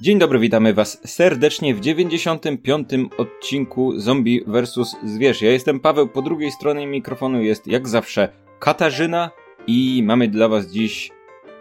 Dzień dobry, witamy Was serdecznie w 95. odcinku Zombie vs. Zwierz. Ja jestem Paweł, po drugiej stronie mikrofonu jest jak zawsze Katarzyna i mamy dla Was dziś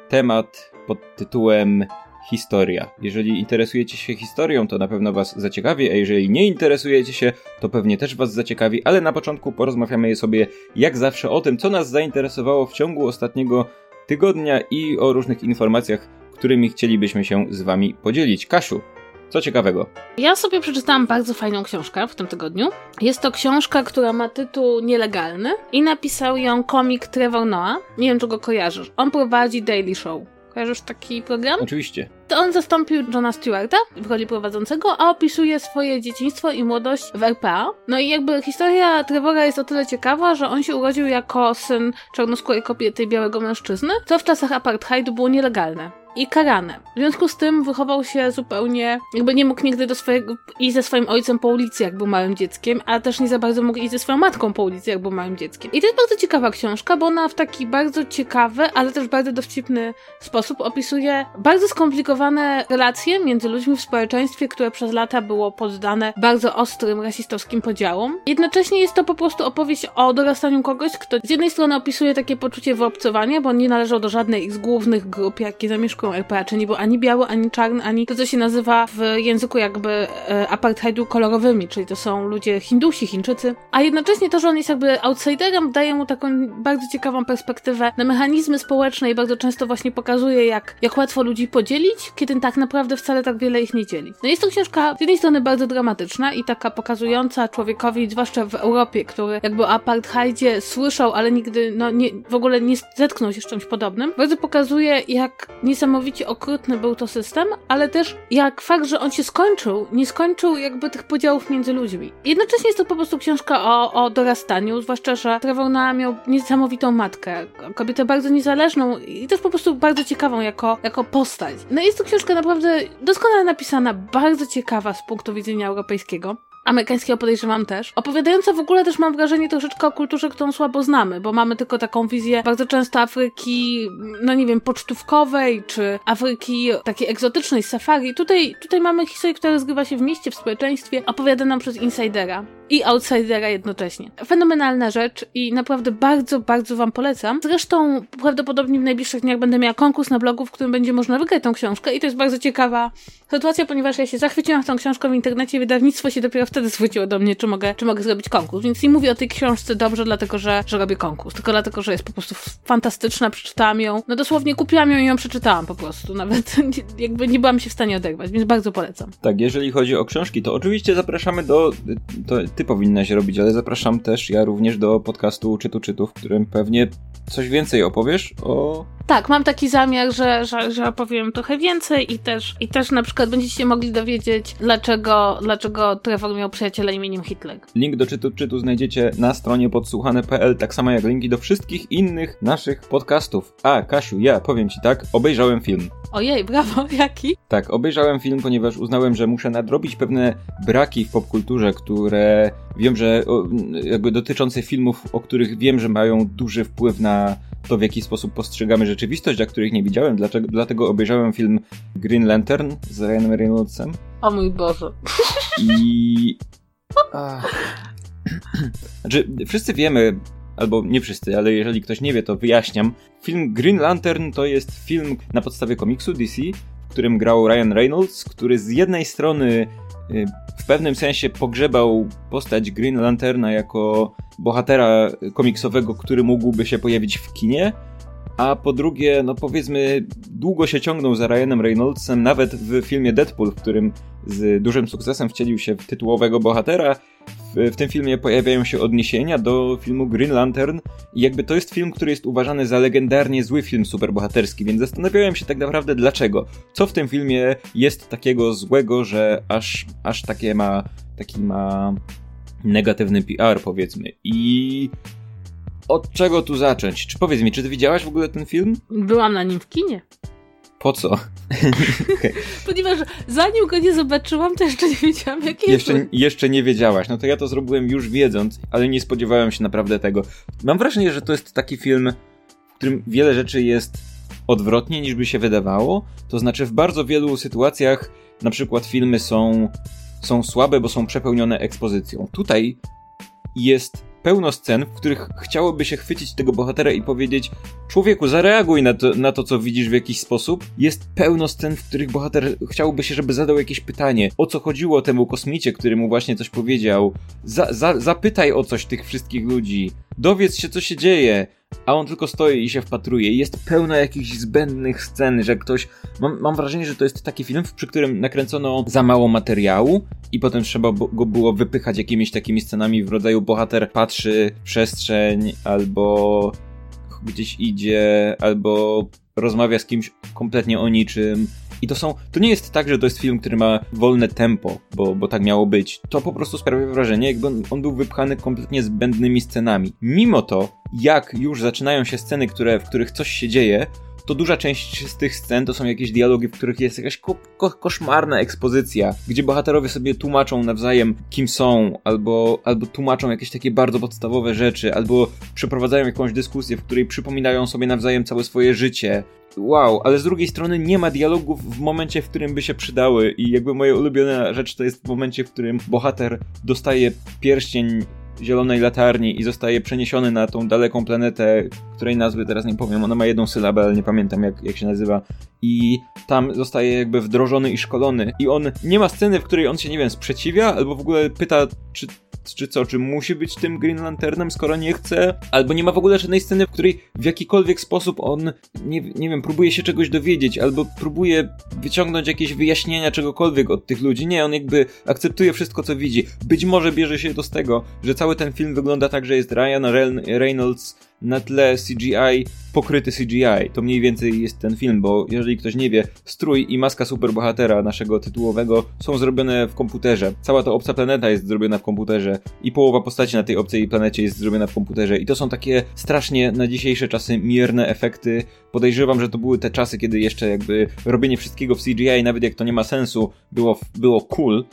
temat pod tytułem Historia. Jeżeli interesujecie się historią, to na pewno Was zaciekawi, a jeżeli nie interesujecie się, to pewnie też Was zaciekawi, ale na początku porozmawiamy sobie jak zawsze o tym, co nas zainteresowało w ciągu ostatniego tygodnia i o różnych informacjach którymi chcielibyśmy się z Wami podzielić. Kasiu, co ciekawego? Ja sobie przeczytałam bardzo fajną książkę w tym tygodniu. Jest to książka, która ma tytuł Nielegalny i napisał ją komik Trevor Noah. Nie wiem, czy go kojarzysz. On prowadzi Daily Show. Kojarzysz taki program? Oczywiście. To on zastąpił Johna Stewarta w roli prowadzącego, a opisuje swoje dzieciństwo i młodość w RPA. No i jakby historia Trevora jest o tyle ciekawa, że on się urodził jako syn czarnoskórej kobiety i białego mężczyzny, co w czasach apartheidu było nielegalne i karane. W związku z tym wychował się zupełnie, jakby nie mógł nigdy do swojego, iść ze swoim ojcem po ulicy, jak był małym dzieckiem, a też nie za bardzo mógł iść ze swoją matką po ulicy, jak był małym dzieckiem. I to jest bardzo ciekawa książka, bo ona w taki bardzo ciekawy, ale też bardzo dowcipny sposób opisuje bardzo skomplikowane relacje między ludźmi w społeczeństwie, które przez lata było poddane bardzo ostrym rasistowskim podziałom. Jednocześnie jest to po prostu opowieść o dorastaniu kogoś, kto z jednej strony opisuje takie poczucie wyobcowania, bo nie należał do żadnej z głównych grup, jakie zamieszkują RPA, czyli nie był ani biały, ani czarny, ani to, co się nazywa w języku jakby e, apartheidu kolorowymi, czyli to są ludzie Hindusi, Chińczycy. A jednocześnie to, że on jest jakby outsiderem, daje mu taką bardzo ciekawą perspektywę na mechanizmy społeczne i bardzo często właśnie pokazuje, jak, jak łatwo ludzi podzielić, kiedy tak naprawdę wcale tak wiele ich nie dzieli. No jest to książka z jednej strony bardzo dramatyczna i taka pokazująca człowiekowi, zwłaszcza w Europie, który jakby o apartheidzie słyszał, ale nigdy no, nie, w ogóle nie zetknął się z czymś podobnym, bardzo pokazuje, jak niesamowicie niesamowicie okrutny był to system, ale też jak fakt, że on się skończył, nie skończył jakby tych podziałów między ludźmi. Jednocześnie jest to po prostu książka o, o dorastaniu, zwłaszcza, że Trevor Noah miał niesamowitą matkę, kobietę bardzo niezależną i też po prostu bardzo ciekawą jako, jako postać. No jest to książka naprawdę doskonale napisana, bardzo ciekawa z punktu widzenia europejskiego amerykańskiego podejrzewam też. Opowiadająca w ogóle też mam wrażenie troszeczkę o kulturze, którą słabo znamy, bo mamy tylko taką wizję bardzo często Afryki, no nie wiem, pocztówkowej, czy Afryki takiej egzotycznej, safari. Tutaj, tutaj mamy historię, która rozgrywa się w mieście, w społeczeństwie, opowiadaną przez insidera i outsidera jednocześnie. Fenomenalna rzecz i naprawdę bardzo, bardzo wam polecam. Zresztą prawdopodobnie w najbliższych dniach będę miała konkurs na blogu, w którym będzie można wygrać tą książkę i to jest bardzo ciekawa sytuacja, ponieważ ja się zachwyciłam tą książką w internecie i wydawnictwo się dopiero wtedy zwróciło do mnie, czy mogę, czy mogę zrobić konkurs. Więc nie mówię o tej książce dobrze, dlatego że, że robię konkurs, tylko dlatego, że jest po prostu fantastyczna, przeczytałam ją. No dosłownie kupiłam ją i ją przeczytałam po prostu. Nawet jakby nie byłam się w stanie oderwać, więc bardzo polecam. Tak, jeżeli chodzi o książki, to oczywiście zapraszamy do. Ty powinnaś robić, ale zapraszam też ja również do podcastu Czytu Czytu, w którym pewnie coś więcej opowiesz o... Tak, mam taki zamiar, że, że, że opowiem trochę więcej i też, i też na przykład będziecie mogli dowiedzieć, dlaczego, dlaczego Trevor miał przyjaciela imieniem Hitler. Link do Czytu Czytu znajdziecie na stronie podsłuchane.pl, tak samo jak linki do wszystkich innych naszych podcastów. A, Kasiu, ja powiem ci tak, obejrzałem film. Ojej, brawo, jaki? Tak, obejrzałem film, ponieważ uznałem, że muszę nadrobić pewne braki w popkulturze, które wiem, że jakby dotyczące filmów, o których wiem, że mają duży wpływ na to, w jaki sposób postrzegamy rzeczywistość, a których nie widziałem. Dlaczego, dlatego obejrzałem film Green Lantern z Ryanem Reynoldsem. O mój Boże. I... Znaczy, wszyscy wiemy, albo nie wszyscy, ale jeżeli ktoś nie wie, to wyjaśniam. Film Green Lantern to jest film na podstawie komiksu DC, w którym grał Ryan Reynolds, który z jednej strony w pewnym sensie pogrzebał postać Green Lanterna jako bohatera komiksowego, który mógłby się pojawić w kinie, a po drugie, no powiedzmy, długo się ciągnął za Ryanem Reynoldsem, nawet w filmie Deadpool, w którym z dużym sukcesem wcielił się w tytułowego bohatera. W, tym filmie pojawiają się odniesienia do filmu Green Lantern i jakby to jest film, który jest uważany za legendarnie zły film superbohaterski, więc zastanawiałem się tak naprawdę dlaczego. Co w tym filmie jest takiego złego, że aż, aż takie ma, taki ma negatywny PR powiedzmy. I od czego tu zacząć? Czy powiedz mi, czy ty widziałaś w ogóle ten film? Byłam na nim w kinie. Po co? okay. Ponieważ zanim go nie zobaczyłam, to jeszcze nie wiedziałam, jakie jeszcze, jest. Jeszcze nie wiedziałaś. No to ja to zrobiłem już wiedząc, ale nie spodziewałem się naprawdę tego. Mam wrażenie, że to jest taki film, w którym wiele rzeczy jest odwrotnie niż by się wydawało. To znaczy w bardzo wielu sytuacjach na przykład filmy są, są słabe, bo są przepełnione ekspozycją. Tutaj jest pełno scen, w których chciałoby się chwycić tego bohatera i powiedzieć człowieku, zareaguj na to, na to, co widzisz w jakiś sposób. Jest pełno scen, w których bohater chciałby się, żeby zadał jakieś pytanie. O co chodziło temu kosmicie, który mu właśnie coś powiedział? Za, za, zapytaj o coś tych wszystkich ludzi. Dowiedz się, co się dzieje a on tylko stoi i się wpatruje. Jest pełno jakichś zbędnych scen, że ktoś. Mam, mam wrażenie, że to jest taki film, przy którym nakręcono za mało materiału i potem trzeba go było wypychać jakimiś takimi scenami w rodzaju bohater patrzy w przestrzeń albo gdzieś idzie, albo rozmawia z kimś kompletnie o niczym. I to są. To nie jest tak, że to jest film, który ma wolne tempo, bo, bo tak miało być. To po prostu sprawia wrażenie, jakby on, on był wypchany kompletnie zbędnymi scenami. Mimo to, jak już zaczynają się sceny, które, w których coś się dzieje, to duża część z tych scen to są jakieś dialogi, w których jest jakaś ko ko koszmarna ekspozycja, gdzie bohaterowie sobie tłumaczą nawzajem, kim są, albo, albo tłumaczą jakieś takie bardzo podstawowe rzeczy, albo przeprowadzają jakąś dyskusję, w której przypominają sobie nawzajem całe swoje życie. Wow, ale z drugiej strony nie ma dialogów w momencie, w którym by się przydały i jakby moja ulubiona rzecz to jest w momencie, w którym bohater dostaje pierścień zielonej latarni i zostaje przeniesiony na tą daleką planetę, której nazwy teraz nie powiem, ona ma jedną sylabę, ale nie pamiętam jak, jak się nazywa. I tam zostaje jakby wdrożony i szkolony. I on nie ma sceny, w której on się, nie wiem, sprzeciwia, albo w ogóle pyta, czy czy co, czy musi być tym Green Lanternem, skoro nie chce? Albo nie ma w ogóle żadnej sceny, w której w jakikolwiek sposób on, nie, nie wiem, próbuje się czegoś dowiedzieć, albo próbuje wyciągnąć jakieś wyjaśnienia czegokolwiek od tych ludzi. Nie, on jakby akceptuje wszystko, co widzi. Być może bierze się to z tego, że cały ten film wygląda tak, że jest Ryan Reynolds na tle CGI pokryty CGI. To mniej więcej jest ten film, bo jeżeli ktoś nie wie, strój i maska superbohatera naszego tytułowego są zrobione w komputerze. Cała ta obca planeta jest zrobiona w komputerze i połowa postaci na tej obcej planecie jest zrobiona w komputerze. I to są takie strasznie na dzisiejsze czasy mierne efekty. Podejrzewam, że to były te czasy, kiedy jeszcze jakby robienie wszystkiego w CGI, nawet jak to nie ma sensu, było, było cool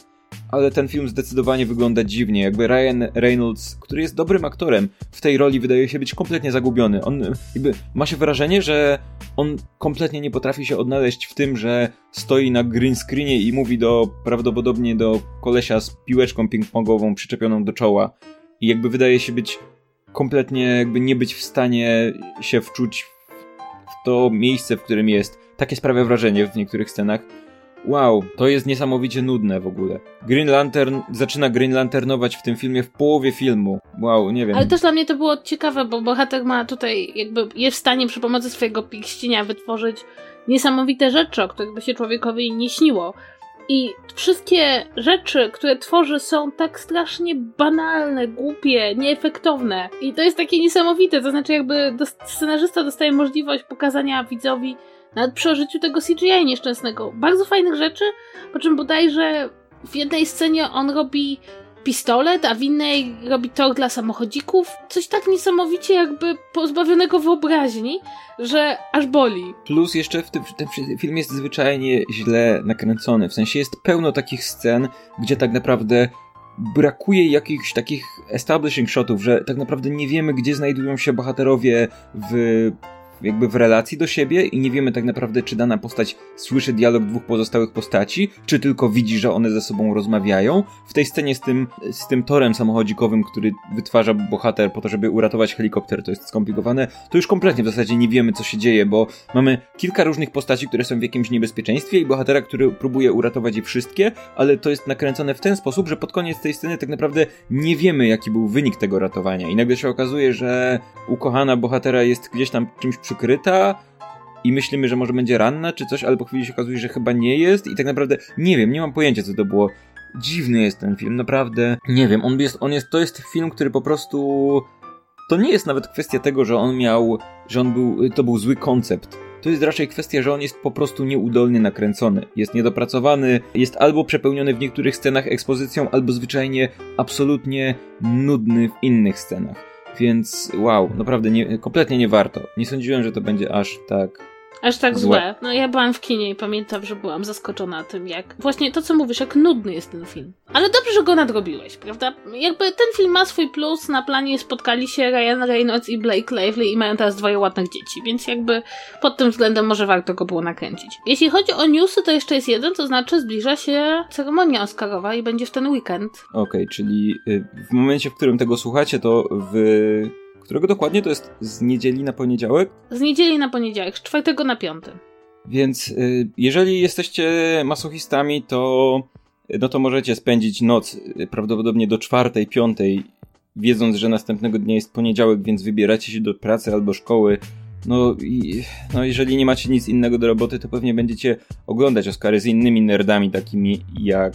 ale ten film zdecydowanie wygląda dziwnie. Jakby Ryan Reynolds, który jest dobrym aktorem, w tej roli wydaje się być kompletnie zagubiony. On jakby ma się wrażenie, że on kompletnie nie potrafi się odnaleźć w tym, że stoi na green screenie i mówi do prawdopodobnie do kolesia z piłeczką ping-pongową przyczepioną do czoła. I jakby wydaje się być kompletnie jakby nie być w stanie się wczuć w to miejsce, w którym jest. Takie sprawia wrażenie w niektórych scenach Wow, to jest niesamowicie nudne w ogóle. Green Lantern zaczyna Green Lanternować w tym filmie w połowie filmu. Wow, nie wiem. Ale też dla mnie to było ciekawe, bo bohater ma tutaj jakby jest w stanie przy pomocy swojego piścinia wytworzyć niesamowite rzeczy, o których by się człowiekowi nie śniło. I wszystkie rzeczy, które tworzy, są tak strasznie banalne, głupie, nieefektowne. I to jest takie niesamowite. To znaczy, jakby scenarzysta dostaje możliwość pokazania widzowi nawet przy użyciu tego CGI nieszczęsnego. Bardzo fajnych rzeczy, po czym bodajże w jednej scenie on robi pistolet, a w innej robi tor dla samochodzików. Coś tak niesamowicie jakby pozbawionego wyobraźni, że aż boli. Plus jeszcze w tym, ten film jest zwyczajnie źle nakręcony. W sensie jest pełno takich scen, gdzie tak naprawdę brakuje jakichś takich establishing shotów, że tak naprawdę nie wiemy, gdzie znajdują się bohaterowie w jakby w relacji do siebie i nie wiemy tak naprawdę, czy dana postać słyszy dialog dwóch pozostałych postaci, czy tylko widzi, że one ze sobą rozmawiają. W tej scenie z tym, z tym torem samochodzikowym, który wytwarza bohater po to, żeby uratować helikopter, to jest skomplikowane, to już kompletnie w zasadzie nie wiemy, co się dzieje, bo mamy kilka różnych postaci, które są w jakimś niebezpieczeństwie i bohatera, który próbuje uratować je wszystkie, ale to jest nakręcone w ten sposób, że pod koniec tej sceny tak naprawdę nie wiemy, jaki był wynik tego ratowania i nagle się okazuje, że ukochana bohatera jest gdzieś tam czymś przykryta i myślimy, że może będzie ranna czy coś, ale po chwili się okazuje, że chyba nie jest i tak naprawdę nie wiem, nie mam pojęcia co to było. Dziwny jest ten film, naprawdę. Nie wiem, on jest, on jest, to jest film, który po prostu... To nie jest nawet kwestia tego, że on miał, że on był, to był zły koncept. To jest raczej kwestia, że on jest po prostu nieudolnie nakręcony. Jest niedopracowany, jest albo przepełniony w niektórych scenach ekspozycją, albo zwyczajnie absolutnie nudny w innych scenach. Więc wow, naprawdę nie, kompletnie nie warto. Nie sądziłem, że to będzie aż tak Aż tak Złe. złe. No ja byłam w kinie i pamiętam, że byłam zaskoczona tym, jak... Właśnie to, co mówisz, jak nudny jest ten film. Ale dobrze, że go nadrobiłeś, prawda? Jakby ten film ma swój plus, na planie spotkali się Ryan Reynolds i Blake Lively i mają teraz dwoje ładnych dzieci, więc jakby pod tym względem może warto go było nakręcić. Jeśli chodzi o newsy, to jeszcze jest jeden, to znaczy zbliża się ceremonia Oscarowa i będzie w ten weekend. Okej, czyli y, w momencie, w którym tego słuchacie, to w... Którego dokładnie to jest z niedzieli na poniedziałek? Z niedzieli na poniedziałek, z czwartego na piąty. Więc y, jeżeli jesteście masochistami, to no to możecie spędzić noc y, prawdopodobnie do czwartej, piątej, wiedząc, że następnego dnia jest poniedziałek, więc wybieracie się do pracy albo szkoły. No i no jeżeli nie macie nic innego do roboty, to pewnie będziecie oglądać Oscary z innymi nerdami, takimi jak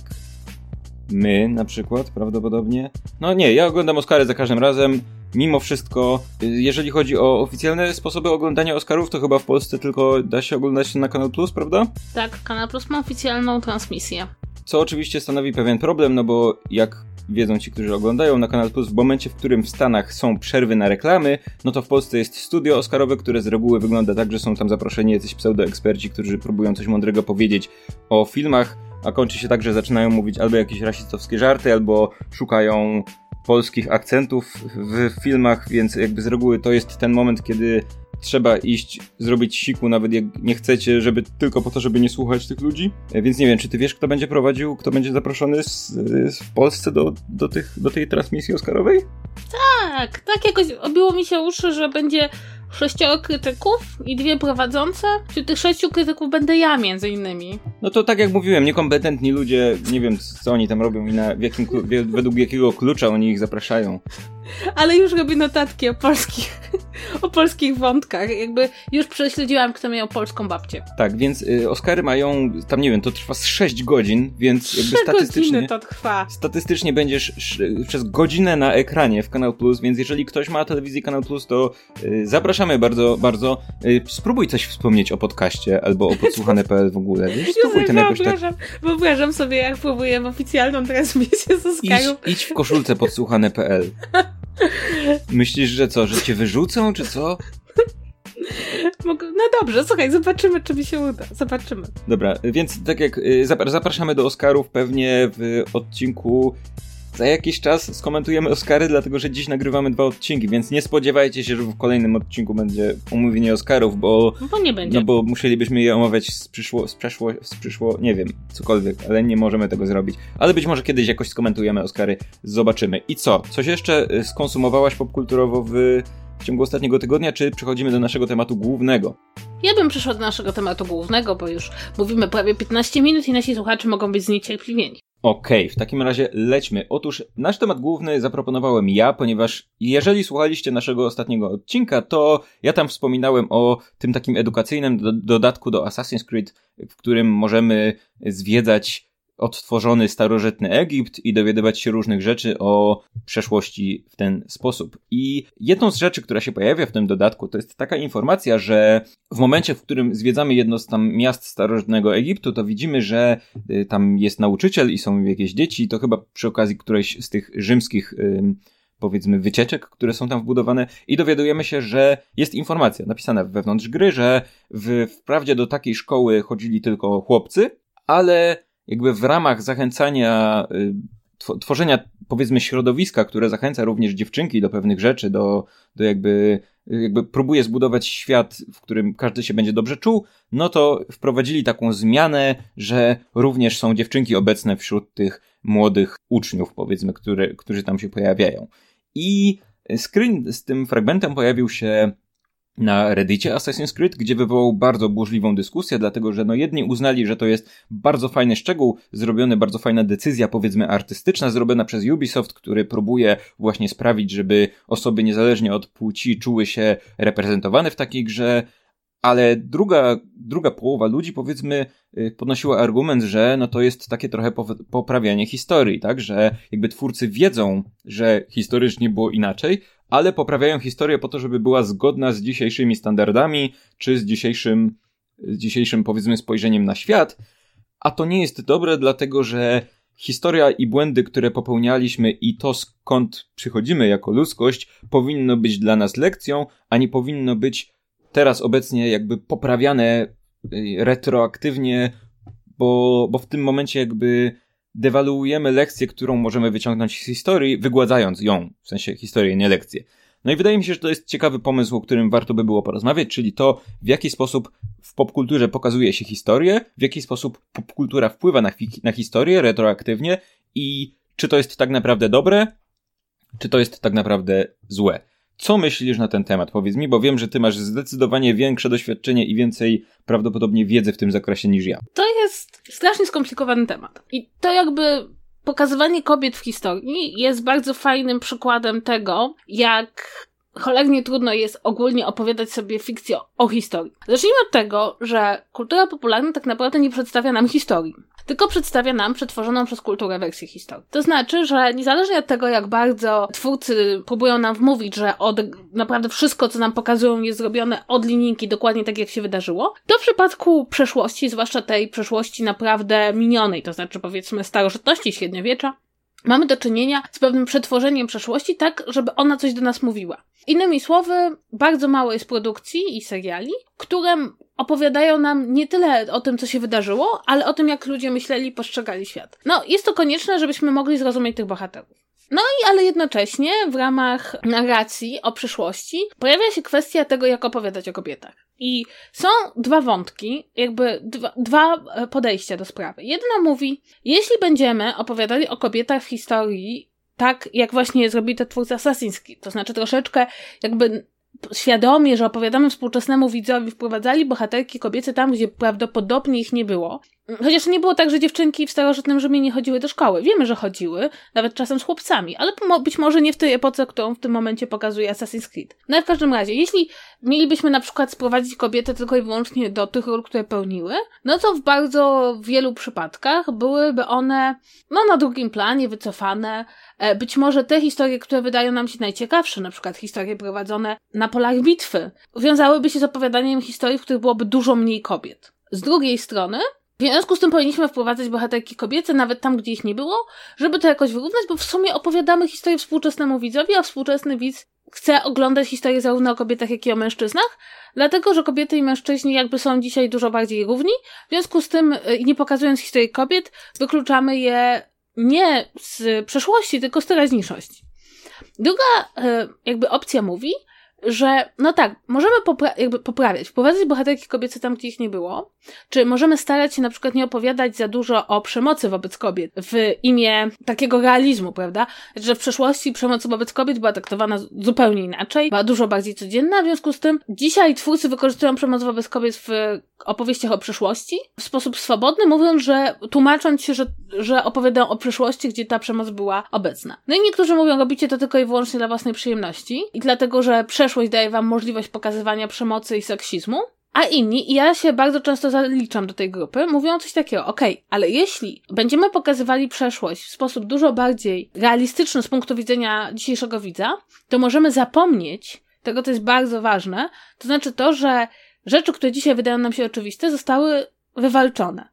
my na przykład, prawdopodobnie. No nie, ja oglądam Oscary za każdym razem. Mimo wszystko, y, jeżeli chodzi o oficjalne sposoby oglądania Oscarów, to chyba w Polsce tylko da się oglądać na Kanal Plus, prawda? Tak, Kanal Plus ma oficjalną transmisję. Co oczywiście stanowi pewien problem, no bo jak wiedzą ci, którzy oglądają na Kanal Plus, w momencie, w którym w Stanach są przerwy na reklamy, no to w Polsce jest studio Oscarowe, które z reguły wygląda tak, że są tam zaproszeni jacyś pseudoeksperci, którzy próbują coś mądrego powiedzieć o filmach, a kończy się tak, że zaczynają mówić albo jakieś rasistowskie żarty, albo szukają polskich akcentów w filmach, więc jakby z reguły to jest ten moment, kiedy trzeba iść, zrobić siku, nawet jak nie chcecie, żeby tylko po to, żeby nie słuchać tych ludzi. E, Więc nie wiem, czy ty wiesz, kto będzie prowadził, kto będzie zaproszony z, z, w Polsce do, do, tych, do tej transmisji Oscarowej? Tak, tak jakoś obiło mi się uszy, że będzie sześcioro krytyków i dwie prowadzące. Wśród tych sześciu krytyków będę ja między innymi. No to tak jak mówiłem, niekompetentni ludzie, nie wiem co oni tam robią i na, w jakim, według jakiego klucza oni ich zapraszają. Ale już robię notatki o polskich, o polskich wątkach. Jakby już prześledziłam, kto miał polską babcię. Tak, więc y, Oscary mają, tam nie wiem, to trwa z 6 godzin, więc jakby statystycznie... to trwa. Statystycznie będziesz sz- przez godzinę na ekranie w Kanal Plus, więc jeżeli ktoś ma telewizję Kanal Plus, to y, zapraszamy bardzo, bardzo. Y, spróbuj coś wspomnieć o podcaście albo o podsłuchane.pl w ogóle. Wiesz, spróbuj ten jakoś tak. wyobrażam, sobie, jak próbuję oficjalną transmisję z Idź, Oscarów. idź w koszulce podsłuchane.pl. Myślisz, że co, że cię wyrzucą, czy co? No dobrze, słuchaj, zobaczymy, czy mi się uda. Zobaczymy. Dobra, więc tak jak y, zapra- zapraszamy do Oscarów, pewnie w odcinku za jakiś czas skomentujemy Oscary, dlatego że dziś nagrywamy dwa odcinki, więc nie spodziewajcie się, że w kolejnym odcinku będzie omówienie Oscarów, bo No bo nie będzie. No bo musielibyśmy je omawiać z przyszło, z przeszło, z przyszło, nie wiem, cokolwiek, ale nie możemy tego zrobić. Ale być może kiedyś jakoś skomentujemy Oscary, zobaczymy. I co? Coś jeszcze y, skonsumowałaś popkulturowo w, w ciągu ostatniego tygodnia, czy przechodzimy do naszego tematu głównego? Ja bym przeszła do naszego tematu głównego, bo już mówimy prawie 15 minut i nasi słuchacze mogą być zniecierpliwieni. Okej, w takim razie lećmy. Otóż nasz temat główny zaproponowałem ja, ponieważ jeżeli słuchaliście naszego ostatniego odcinka, to ja tam wspominałem o tym takim edukacyjnym do dodatku do Assassin's Creed, w którym możemy zwiedzać odtworzony starożytny Egipt i dowiadywać się różnych rzeczy o przeszłości w ten sposób. I jedną z rzeczy, która się pojawia w tym dodatku, to jest taka informacja, że w momencie, w którym zwiedzamy jedno z tam miast starożytnego Egiptu, to widzimy, że y, tam jest nauczyciel i są jakieś dzieci, to chyba przy okazji którejś z tych rzymskich ym, powiedzmy wycieczek, które są tam wbudowane i dowiadujemy się, że jest informacja napisana wewnątrz gry, że w, wprawdzie do takiej szkoły chodzili tylko chłopcy, ale jakby w ramach zachęcania, y, tw- tworzenia powiedzmy środowiska, które zachęca również dziewczynki do pewnych rzeczy, do, do jakby, jakby próbuje zbudować świat, w którym każdy się będzie dobrze czuł, no to wprowadzili taką zmianę, że również są dziewczynki obecne wśród tych młodych uczniów, powiedzmy, które, którzy tam się pojawiają. I screen z tym fragmentem pojawił się na Reddicie Assassin's Creed, gdzie wywołał bardzo burzliwą dyskusję, dlatego że no jedni uznali, że to jest bardzo fajny szczegół, zrobiony, bardzo fajna decyzja, powiedzmy artystyczna, zrobiona przez Ubisoft, który próbuje właśnie sprawić, żeby osoby niezależnie od płci czuły się reprezentowane w takiej grze, ale druga, druga połowa ludzi, powiedzmy, y, podnosiła argument, że no to jest takie trochę poprawianie historii, tak? Że jakby twórcy wiedzą, że historycznie było inaczej, ale poprawiają historię po to, żeby była zgodna z dzisiejszymi standardami, czy z dzisiejszym, z dzisiejszym powiedzmy spojrzeniem na świat. A to nie jest dobre, dlatego że historia i błędy, które popełnialiśmy i to skąd przychodzimy jako ludzkość, powinno być dla nas lekcją, a nie powinno być teraz obecnie jakby poprawiane y, retroaktywnie, bo, bo w tym momencie jakby dewaluujemy lekcję, którą możemy wyciągnąć z historii, wygładzając ją, w sensie historię, nie lekcję. No i wydaje mi się, że to jest ciekawy pomysł, o którym warto by było porozmawiać, czyli to, w jaki sposób w popkulturze pokazuje się historię, w jaki sposób popkultura wpływa na, na historię retroaktywnie i czy to jest tak naprawdę dobre, czy to jest tak naprawdę złe. Co myślisz na ten temat? Powiedz mi, bo wiem, że ty masz zdecydowanie większe doświadczenie i więcej prawdopodobnie wiedzy w tym zakresie niż ja. To jest strasznie skomplikowany temat. I to jakby pokazywanie kobiet w historii jest bardzo fajnym przykładem tego, jak cholernie trudno jest ogólnie opowiadać sobie fikcję o historii. Zacznijmy od tego, że kultura popularna tak naprawdę nie przedstawia nam historii tylko przedstawia nam przetworzoną przez kulturę wersję historii. To znaczy, że niezależnie od tego, jak bardzo twórcy próbują nam wmówić, że od, naprawdę wszystko, co nam pokazują, jest zrobione od linijki, dokładnie tak, jak się wydarzyło, to w przypadku przeszłości, zwłaszcza tej przeszłości naprawdę minionej, to znaczy powiedzmy starożytności, średniowiecza, mamy do czynienia z pewnym przetworzeniem przeszłości tak, żeby ona coś do nas mówiła. Innymi słowy, bardzo mało jest produkcji i seriali, które opowiadają nam nie tyle o tym, co się wydarzyło, ale o tym, jak ludzie myśleli, postrzegali świat. No, jest to konieczne, żebyśmy mogli zrozumieć tych bohaterów. No i ale jednocześnie w ramach narracji o przyszłości pojawia się kwestia tego, jak opowiadać o kobietach. I są dwa wątki, jakby dwa, dwa e, podejścia do sprawy. Jedno mówi, jeśli będziemy opowiadali o kobietach w historii tak, jak właśnie zrobili to twórcy Assassin's to znaczy troszeczkę jakby świadomie, że opowiadamy współczesnemu widzowi, wprowadzali bohaterki kobiece tam, gdzie prawdopodobnie ich nie było. Chociaż nie było tak, że dziewczynki w starożytnym Rzymie nie chodziły do szkoły. Wiemy, że chodziły, nawet czasem z chłopcami, ale być może nie w tej epoce, którą w tym momencie pokazuje Assassin's Creed. No w każdym razie, jeśli mielibyśmy na przykład sprowadzić kobiety tylko i wyłącznie do tych ról, które pełniły, no to w bardzo wielu przypadkach byłyby one, no na drugim planie, wycofane. E, być może te historie, które wydają nam się najciekawsze, na przykład historie prowadzone na polach bitwy, wiązałyby się z opowiadaniem historii, w których byłoby dużo mniej kobiet. Z drugiej strony, w związku z tym powinniśmy wprowadzać bohaterki kobiece, nawet tam, gdzie ich nie było, żeby to jakoś wyrównać, bo w sumie opowiadamy historię współczesnemu widzowi, a współczesny widz chce oglądać historię zarówno o kobietach, jak i o mężczyznach, dlatego, że kobiety i mężczyźni jakby są dzisiaj dużo bardziej równi, w związku z tym, y, nie pokazując historii kobiet, wykluczamy je nie z przeszłości, tylko z teraźniejszości. Druga y, jakby opcja mówi, że no tak, możemy popra jakby poprawiać, wprowadzać bohaterki kobiece tam, gdzie ich nie było, czy możemy starać się na przykład nie opowiadać za dużo o przemocy wobec kobiet w imię takiego realizmu, prawda? Że w przeszłości przemoc wobec kobiet była traktowana zupełnie inaczej, była dużo bardziej codzienna, w związku z tym dzisiaj twórcy wykorzystują przemoc wobec kobiet w opowieściach o przeszłości w sposób swobodny, mówiąc, że tłumacząc się, że, że opowiadają o przeszłości, gdzie ta przemoc była obecna. No i niektórzy mówią, robicie to tylko i wyłącznie dla własnej przyjemności i dlatego, że przeszłość daje wam możliwość pokazywania przemocy i seksizmu, a inni, i ja się bardzo często zaliczam do tej grupy, mówią coś takiego, okej, okay, ale jeśli będziemy pokazywali przeszłość w sposób dużo bardziej realistyczny z punktu widzenia dzisiejszego widza, to możemy zapomnieć tego, co jest bardzo ważne, to znaczy to, że rzeczy, które dzisiaj wydają nam się oczywiste, zostały wywalczone.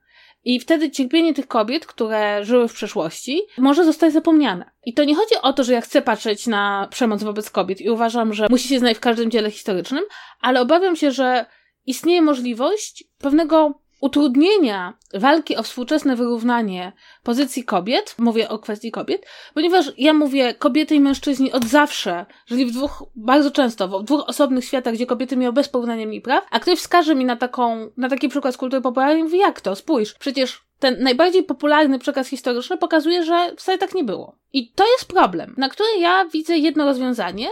I wtedy cierpienie tych kobiet, które żyły w przeszłości, może zostać zapomniane. I to nie chodzi o to, że ja chcę patrzeć na przemoc wobec kobiet i uważam, że musi się znaleźć w każdym dziele historycznym, ale obawiam się, że istnieje możliwość pewnego utrudnienia walki o współczesne wyrównanie pozycji kobiet, mówię o kwestii kobiet, ponieważ ja mówię kobiety i mężczyźni od zawsze, żyli w dwóch, bardzo często, w dwóch osobnych światach, gdzie kobiety miały bez porównania mi praw, a ktoś wskaże mi na taką, na taki przykład z kultury popularnej mówi, jak to, spójrz, przecież ten najbardziej popularny przekaz historyczny pokazuje, że wcale tak nie było. I to jest problem, na który ja widzę jedno rozwiązanie,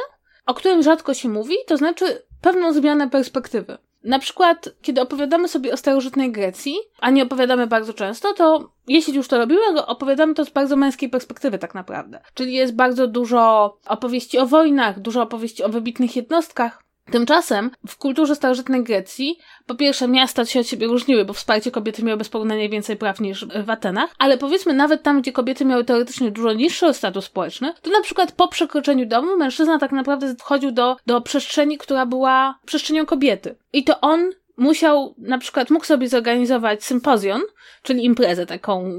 o którym rzadko się mówi, to znaczy pewną zmianę perspektywy. Na przykład, kiedy opowiadamy sobie o starożytnej Grecji, a nie opowiadamy bardzo często, to jeśli już to robimy, opowiadamy to z bardzo męskiej perspektywy tak naprawdę. Czyli jest bardzo dużo opowieści o wojnach, dużo opowieści o wybitnych jednostkach, Tymczasem w kulturze starożytnej Grecji, po pierwsze, miasta się od siebie różniły, bo wsparcie kobiety miały bez porównania więcej praw niż w Atenach, ale powiedzmy nawet tam, gdzie kobiety miały teoretycznie dużo niższy status społeczny, to na przykład po przekroczeniu domu mężczyzna tak naprawdę wchodził do, do przestrzeni, która była przestrzenią kobiety. I to on musiał, na przykład mógł sobie zorganizować sympozjon, czyli imprezę taką,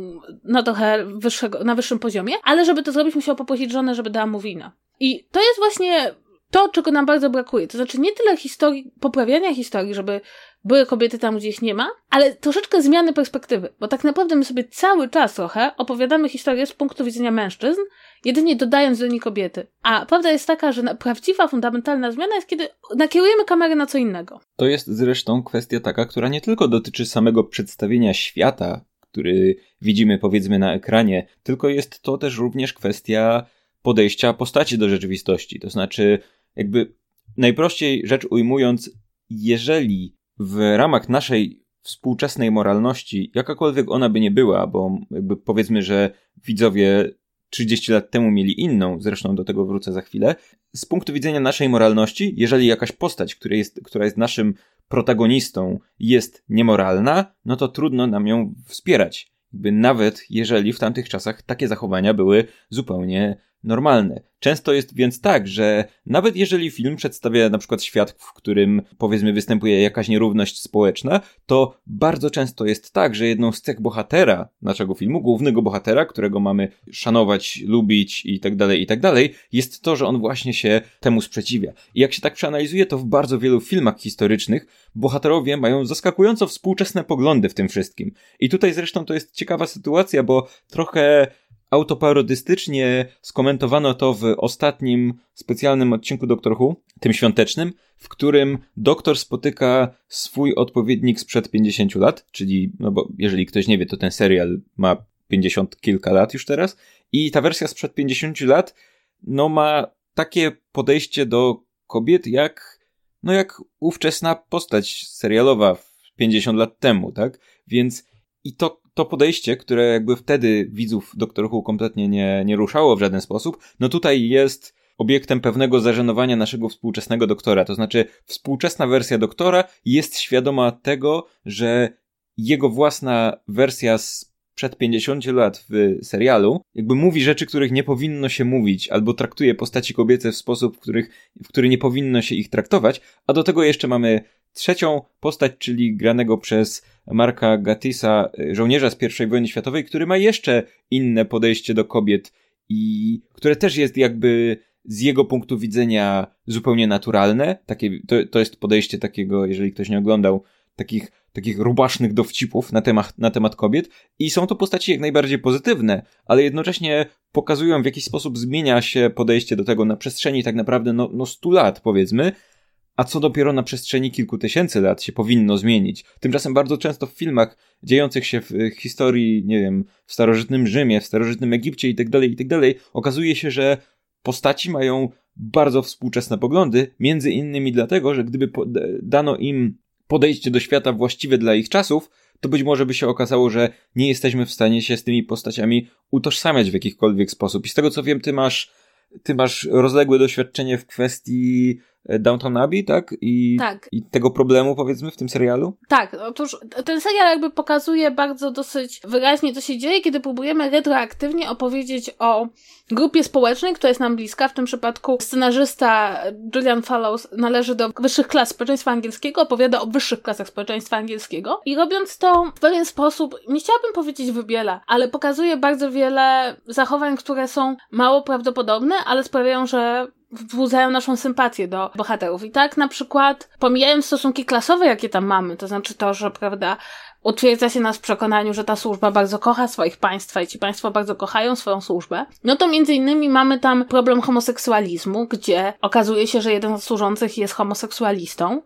no trochę wyższego, na wyższym poziomie, ale żeby to zrobić musiał poprosić żonę, żeby dała mu wino. I to jest właśnie to, czego nam bardzo brakuje. To znaczy nie tyle historii, poprawiania historii, żeby były kobiety tam, gdzie ich nie ma, ale troszeczkę zmiany perspektywy, bo tak naprawdę my sobie cały czas trochę opowiadamy historię z punktu widzenia mężczyzn, jedynie dodając do nich kobiety. A prawda jest taka, że prawdziwa, fundamentalna zmiana jest, kiedy nakierujemy kamerę na co innego. To jest zresztą kwestia taka, która nie tylko dotyczy samego przedstawienia świata, który widzimy powiedzmy na ekranie, tylko jest to też również kwestia podejścia postaci do rzeczywistości. To znaczy, jakby najprościej rzecz ujmując, jeżeli w ramach naszej współczesnej moralności, jakakolwiek ona by nie była, bo jakby powiedzmy, że widzowie 30 lat temu mieli inną, zresztą do tego wrócę za chwilę. Z punktu widzenia naszej moralności, jeżeli jakaś postać, która jest, która jest naszym protagonistą, jest niemoralna, no to trudno nam ją wspierać. Jakby nawet jeżeli w tamtych czasach takie zachowania były zupełnie normalne. Często jest więc tak, że nawet jeżeli film przedstawia na przykład świat, w którym powiedzmy występuje jakaś nierówność społeczna, to bardzo często jest tak, że jedną z cech bohatera naszego filmu, głównego bohatera, którego mamy szanować, lubić i tak dalej, i tak dalej, jest to, że on właśnie się temu sprzeciwia. I jak się tak przeanalizuje, to w bardzo wielu filmach historycznych bohaterowie mają zaskakująco współczesne poglądy w tym wszystkim. I tutaj zresztą to jest ciekawa sytuacja, bo trochę autoparodystycznie skomentowano to w ostatnim specjalnym odcinku Doktor Who, tym świątecznym, w którym doktor spotyka swój odpowiednik sprzed 50 lat, czyli, no bo jeżeli ktoś nie wie, to ten serial ma 50 kilka lat już teraz i ta wersja sprzed 50 lat, no ma takie podejście do kobiet jak, no jak ówczesna postać serialowa 50 lat temu, tak? Więc i to to podejście, które jakby wtedy widzów Doktor Who kompletnie nie, nie ruszało w żaden sposób, no tutaj jest obiektem pewnego zażenowania naszego współczesnego doktora. To znaczy, współczesna wersja doktora jest świadoma tego, że jego własna wersja z przed 50 lat w serialu, jakby mówi rzeczy, których nie powinno się mówić, albo traktuje postaci kobiece w sposób, w, których, w który nie powinno się ich traktować, a do tego jeszcze mamy trzecią postać, czyli granego przez Marka Gatisa, y, żołnierza z I wojny światowej, który ma jeszcze inne podejście do kobiet i które też jest jakby z jego punktu widzenia zupełnie naturalne. Takie, to, to jest podejście takiego, jeżeli ktoś nie oglądał, takich, takich rubasznych dowcipów na temat, na temat kobiet. I są to postaci jak najbardziej pozytywne, ale jednocześnie pokazują w jakiś sposób zmienia się podejście do tego na przestrzeni tak naprawdę no, no 100 lat powiedzmy, a co dopiero na przestrzeni kilku tysięcy lat się powinno zmienić. Tymczasem bardzo często w filmach dziejących się w historii, nie wiem, w starożytnym Rzymie, w starożytnym Egipcie itd., tak itd., tak okazuje się, że postaci mają bardzo współczesne poglądy, między innymi dlatego, że gdyby dano im podejście do świata właściwe dla ich czasów, to być może by się okazało, że nie jesteśmy w stanie się z tymi postaciami utożsamiać w jakikolwiek sposób. I z tego co wiem, ty masz, ty masz rozległe doświadczenie w kwestii Downton Abbey, tak? I, tak. I tego problemu, powiedzmy, w tym serialu? Tak, otóż ten serial jakby pokazuje bardzo dosyć wyraźnie, co się dzieje, kiedy próbujemy retroaktywnie opowiedzieć o grupie społecznej, która jest nam bliska. W tym przypadku scenarzysta Julian Fallows należy do wyższych klas społeczeństwa angielskiego, opowiada o wyższych klasach społeczeństwa angielskiego i robiąc to w pewien sposób, nie chciałabym powiedzieć wybiela, ale pokazuje bardzo wiele zachowań, które są mało prawdopodobne, ale sprawiają, że wzbudzają naszą sympatię do bohaterów. I tak na przykład, pomijając stosunki klasowe, jakie tam mamy, to znaczy to, że, prawda, utwierdza się nas w przekonaniu, że ta służba bardzo kocha swoich państwa i ci państwa bardzo kochają swoją służbę, no to między innymi mamy tam problem homoseksualizmu, gdzie okazuje się, że jeden z służących jest homoseksualistą,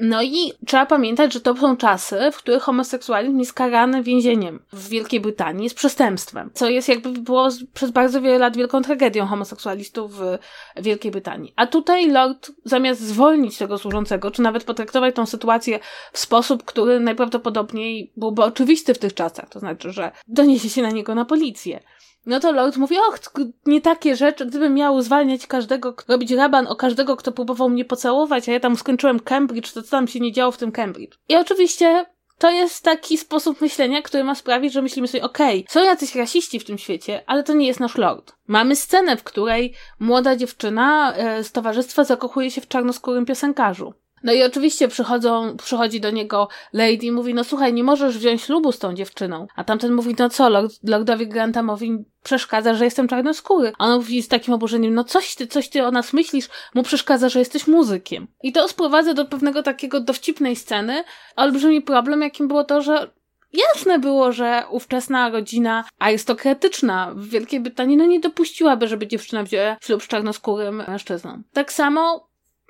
no i trzeba pamiętać, że to są czasy, w których homoseksualizm jest karany więzieniem. W Wielkiej Brytanii jest przestępstwem, co jest jakby było przez bardzo wiele lat wielką tragedią homoseksualistów w Wielkiej Brytanii. A tutaj Lord zamiast zwolnić tego służącego, czy nawet potraktować tą sytuację w sposób, który najprawdopodobniej byłby oczywisty w tych czasach, to znaczy, że doniesie się na niego na policję no to Lord mówi, och, nie takie rzeczy, gdybym miał zwalniać każdego, robić raban o każdego, kto próbował mnie pocałować, a ja tam skończyłem Cambridge, to co tam się nie działo w tym Cambridge. I oczywiście to jest taki sposób myślenia, który ma sprawić, że myślimy sobie, okej, okay, są jacyś rasiści w tym świecie, ale to nie jest nasz lord. Mamy scenę, w której młoda dziewczyna e, z towarzystwa zakochuje się w czarnoskórym piosenkarzu. No i oczywiście przychodzą, przychodzi do niego Lady i mówi, no słuchaj, nie możesz wziąć ślubu z tą dziewczyną. A tamten mówi, no co, Lordowi Grantamowi przeszkadza, że jestem czarnoskóry. A on mówi z takim oburzeniem, no coś ty, coś ty o nas myślisz, mu przeszkadza, że jesteś muzykiem. I to sprowadza do pewnego takiego dowcipnej sceny. Olbrzymi problem, jakim było to, że Jasne było, że ówczesna rodzina arystokratyczna w Wielkiej Brytanii no nie dopuściłaby, żeby dziewczyna wzięła ślub z czarnoskórym mężczyzną. Tak samo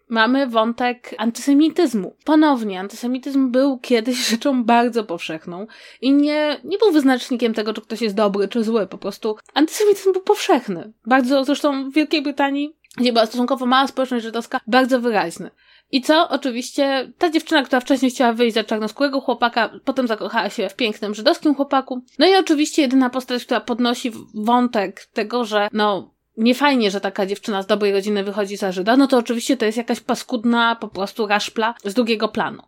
mamy wątek antysemityzmu. Ponownie, antysemityzm był kiedyś rzeczą bardzo powszechną i nie, nie był wyznacznikiem tego, czy ktoś jest dobry, czy zły. Po prostu antysemityzm był powszechny. Bardzo, zresztą w Wielkiej Brytanii, gdzie była stosunkowo mała społeczność żydowska, bardzo wyraźny. I co? Oczywiście ta dziewczyna, która wcześniej chciała wyjść za czarnoskórego chłopaka, potem zakochała się w pięknym żydowskim chłopaku. No i oczywiście jedyna postać, która podnosi wątek tego, że no nie fajnie, że taka dziewczyna z dobrej rodziny wychodzi za Żyda, no to oczywiście to jest jakaś paskudna po prostu raszpla z drugiego planu.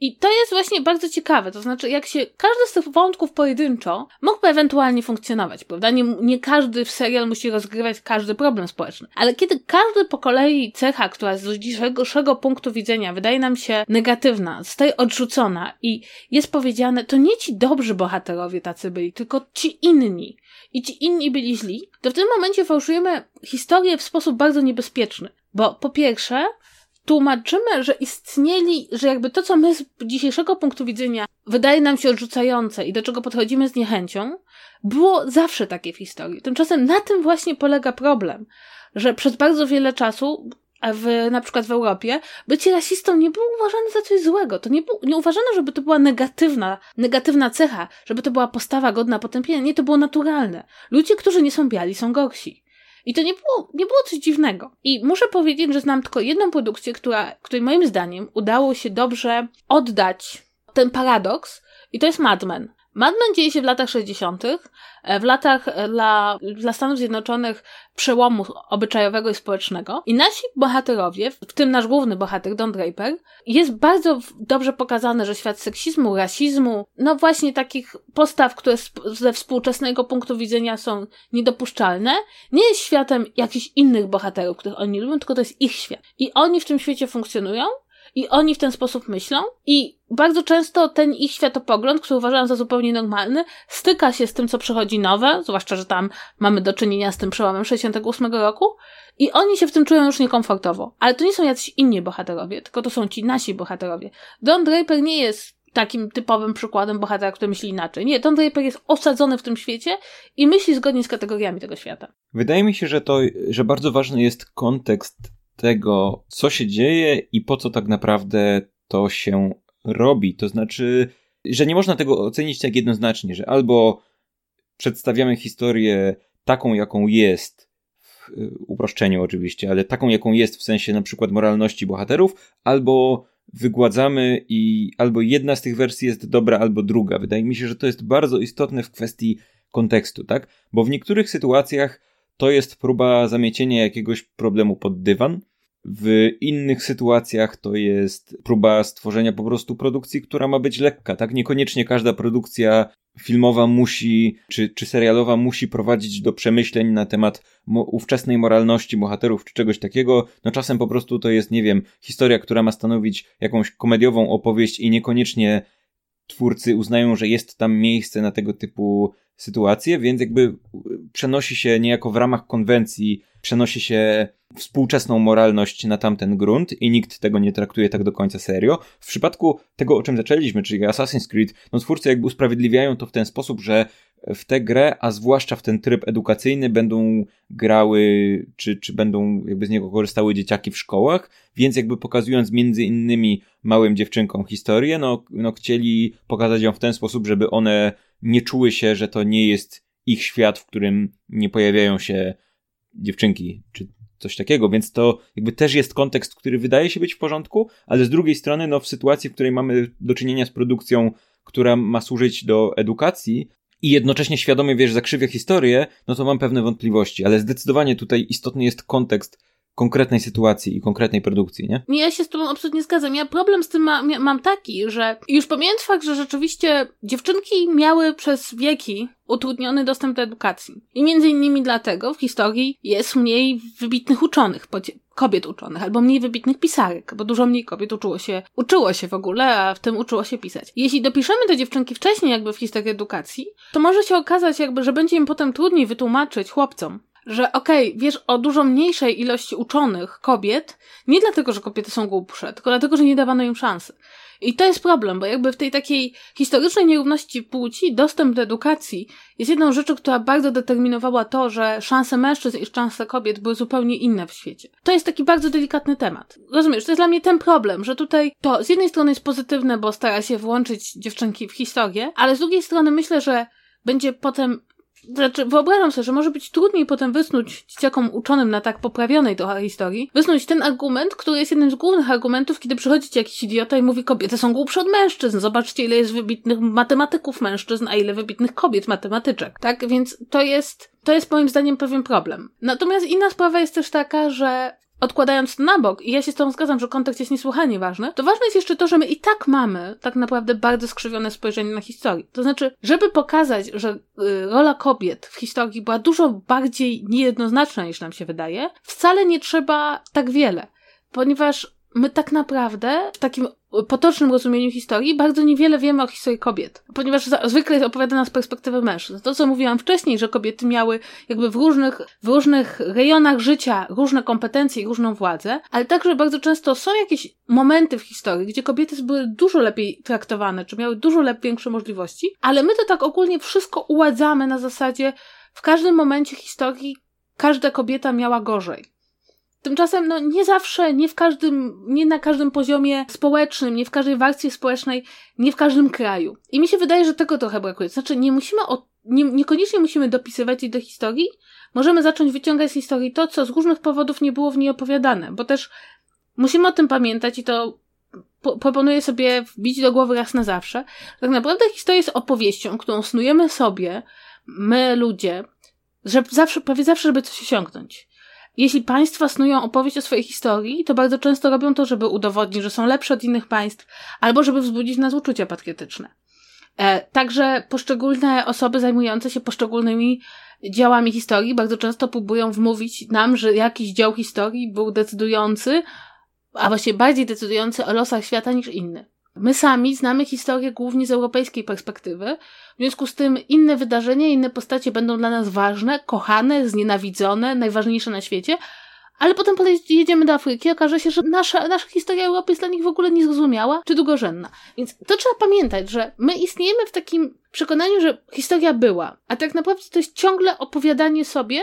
I to jest właśnie bardzo ciekawe, to znaczy, jak się każdy z tych wątków pojedynczo mógłby ewentualnie funkcjonować, prawda? Nie, nie każdy w serial musi rozgrywać każdy problem społeczny, ale kiedy każdy po kolei cecha, która z dzisiejszego punktu widzenia wydaje nam się negatywna, zostaje odrzucona i jest powiedziane, to nie ci dobrzy bohaterowie tacy byli, tylko ci inni. I ci inni byli źli, to w tym momencie fałszujemy historię w sposób bardzo niebezpieczny. Bo po pierwsze, tłumaczymy, że istnieli, że jakby to, co my z dzisiejszego punktu widzenia wydaje nam się odrzucające i do czego podchodzimy z niechęcią, było zawsze takie w historii. Tymczasem na tym właśnie polega problem, że przez bardzo wiele czasu w, na przykład w Europie, bycie rasistą nie było uważane za coś złego. To nie, był, nie uważano, żeby to była negatywna, negatywna cecha, żeby to była postawa godna potępienia. Nie, to było naturalne. Ludzie, którzy nie są biali, są gorsi. I to nie było, nie było coś dziwnego. I muszę powiedzieć, że znam tylko jedną produkcję, która, której moim zdaniem udało się dobrze oddać ten paradoks, i to jest Mad Men. Mad Men dzieje się w latach 60., e, w latach e, dla, dla Stanów Zjednoczonych przełomu obyczajowego i społecznego. I nasi bohaterowie, w tym nasz główny bohater, Don Draper, jest bardzo dobrze pokazane, że świat seksizmu, rasizmu, no właśnie takich postaw, które ze współczesnego punktu widzenia są niedopuszczalne, nie jest światem jakichś innych bohaterów, których oni lubią, tylko to jest ich świat. I oni w tym świecie funkcjonują i oni w ten sposób myślą i bardzo często ten ich światopogląd, który uważam za zupełnie normalny, styka się z tym, co przychodzi nowe, zwłaszcza, że tam mamy do czynienia z tym przełomem 68 roku i oni się w tym czują już niekomfortowo. Ale to nie są jacyś inni bohaterowie, tylko to są ci nasi bohaterowie. Don Draper nie jest takim typowym przykładem bohatera, który myśli inaczej. Nie, Don Draper jest osadzony w tym świecie i myśli zgodnie z kategoriami tego świata. Wydaje mi się, że to, że bardzo ważny jest kontekst tego, co się dzieje i po co tak naprawdę to się robi. To znaczy, że nie można tego ocenić tak jednoznacznie, że albo przedstawiamy historię taką, jaką jest, w uproszczeniu oczywiście, ale taką, jaką jest w sensie na przykład moralności bohaterów, albo wygładzamy i albo jedna z tych wersji jest dobra, albo druga. Wydaje mi się, że to jest bardzo istotne w kwestii kontekstu, tak? Bo w niektórych sytuacjach to jest próba zamiecienia jakiegoś problemu pod dywan. W innych sytuacjach to jest próba stworzenia po prostu produkcji, która ma być lekka, tak? Niekoniecznie każda produkcja filmowa musi, czy, czy serialowa musi prowadzić do przemyśleń na temat mo ówczesnej moralności bohaterów, czy czegoś takiego. No czasem po prostu to jest, nie wiem, historia, która ma stanowić jakąś komediową opowieść i niekoniecznie twórcy uznają, że jest tam miejsce na tego typu sytuacje, więc jakby przenosi się niejako w ramach konwencji, przenosi się współczesną moralność na tamten grunt i nikt tego nie traktuje tak do końca serio. W przypadku tego, o czym zaczęliśmy, czyli Assassin's Creed, no twórcy jakby usprawiedliwiają to w ten sposób, że w tę grę, a zwłaszcza w ten tryb edukacyjny będą grały, czy, czy będą jakby z niego korzystały dzieciaki w szkołach, więc jakby pokazując między innymi małym dziewczynkom historię, no, no chcieli pokazać ją w ten sposób, żeby one nie czuły się, że to nie jest ich świat, w którym nie pojawiają się dziewczynki, czy coś takiego, więc to jakby też jest kontekst, który wydaje się być w porządku, ale z drugiej strony, no w sytuacji, w której mamy do czynienia z produkcją, która ma służyć do edukacji i jednocześnie świadomie, wiesz, zakrzywia historię, no to mam pewne wątpliwości, ale zdecydowanie tutaj istotny jest kontekst, konkretnej sytuacji i konkretnej produkcji, nie? Ja się z tobą absolutnie zgadzam. Ja problem z tym ma, mam taki, że już pomijając fakt, że rzeczywiście dziewczynki miały przez wieki utrudniony dostęp do edukacji. I między innymi dlatego w historii jest mniej wybitnych uczonych, kobiet uczonych, albo mniej wybitnych pisarek, bo dużo mniej kobiet uczyło się, uczyło się w ogóle, a w tym uczyło się pisać. Jeśli dopiszemy te dziewczynki wcześniej jakby w historii edukacji, to może się okazać jakby, że będzie im potem trudniej wytłumaczyć chłopcom, że okej, okay, wiesz o dużo mniejszej ilości uczonych kobiet, nie dlatego, że kobiety są głupsze, tylko dlatego, że nie dawano im szansy. I to jest problem, bo jakby w tej takiej historycznej nierówności płci dostęp do edukacji jest jedną rzeczą, która bardzo determinowała to, że szanse mężczyzn i szanse kobiet były zupełnie inne w świecie. To jest taki bardzo delikatny temat. Rozumiesz, to jest dla mnie ten problem, że tutaj to z jednej strony jest pozytywne, bo stara się włączyć dziewczynki w historię, ale z drugiej strony myślę, że będzie potem znaczy, wyobrażam sobie, że może być trudniej potem wysnuć dzieciakom uczonym na tak poprawionej trochę historii, wysnuć ten argument, który jest jednym z głównych argumentów, kiedy przychodzi ci jakiś idiota i mówi kobiety są głupsze od mężczyzn. Zobaczcie, ile jest wybitnych matematyków mężczyzn, a ile wybitnych kobiet matematyczek. Tak? Więc to jest, to jest moim zdaniem pewien problem. Natomiast inna sprawa jest też taka, że odkładając to na bok, i ja się z tą zgadzam, że kontekst jest niesłychanie ważny, to ważne jest jeszcze to, że my i tak mamy tak naprawdę bardzo skrzywione spojrzenie na historię. To znaczy, żeby pokazać, że y, rola kobiet w historii była dużo bardziej niejednoznaczna niż nam się wydaje, wcale nie trzeba tak wiele. Ponieważ my tak naprawdę w takim potocznym rozumieniu historii bardzo niewiele wiemy o historii kobiet, ponieważ zwykle jest opowiadana z perspektywy mężczyzn. To, co mówiłam wcześniej, że kobiety miały jakby w różnych, w różnych rejonach życia różne kompetencje i różną władzę, ale także bardzo często są jakieś momenty w historii, gdzie kobiety były dużo lepiej traktowane, czy miały dużo lepiej większe możliwości, ale my to tak ogólnie wszystko uładzamy na zasadzie w każdym momencie historii każda kobieta miała gorzej. Tymczasem, no, nie zawsze, nie w każdym, nie na każdym poziomie społecznym, nie w każdej warstwie społecznej, nie w każdym kraju. I mi się wydaje, że tego trochę brakuje. Znaczy, nie musimy o, nie, niekoniecznie musimy dopisywać jej do historii, możemy zacząć wyciągać z historii to, co z różnych powodów nie było w niej opowiadane, bo też musimy o tym pamiętać i to po, proponuję sobie wbić do głowy raz na zawsze. Tak naprawdę historia jest opowieścią, którą snujemy sobie, my ludzie, że zawsze, prawie zawsze, żeby coś osiągnąć. Jeśli państwa snują opowieść o swojej historii, to bardzo często robią to, żeby udowodnić, że są lepsze od innych państw, albo żeby wzbudzić nas uczucia patriotyczne. E, także poszczególne osoby zajmujące się poszczególnymi działami historii bardzo często próbują wmówić nam, że jakiś dział historii był decydujący, a właściwie bardziej decydujący o losach świata niż inny. My sami znamy historię głównie z europejskiej perspektywy, w związku z tym inne wydarzenia, inne postacie będą dla nas ważne, kochane, znienawidzone, najważniejsze na świecie, ale potem jedziemy do Afryki, okaże się, że nasza, nasza historia Europy jest dla nich w ogóle niezrozumiała czy długorzędna. Więc to trzeba pamiętać, że my istniejemy w takim przekonaniu, że historia była, a tak naprawdę to jest ciągle opowiadanie sobie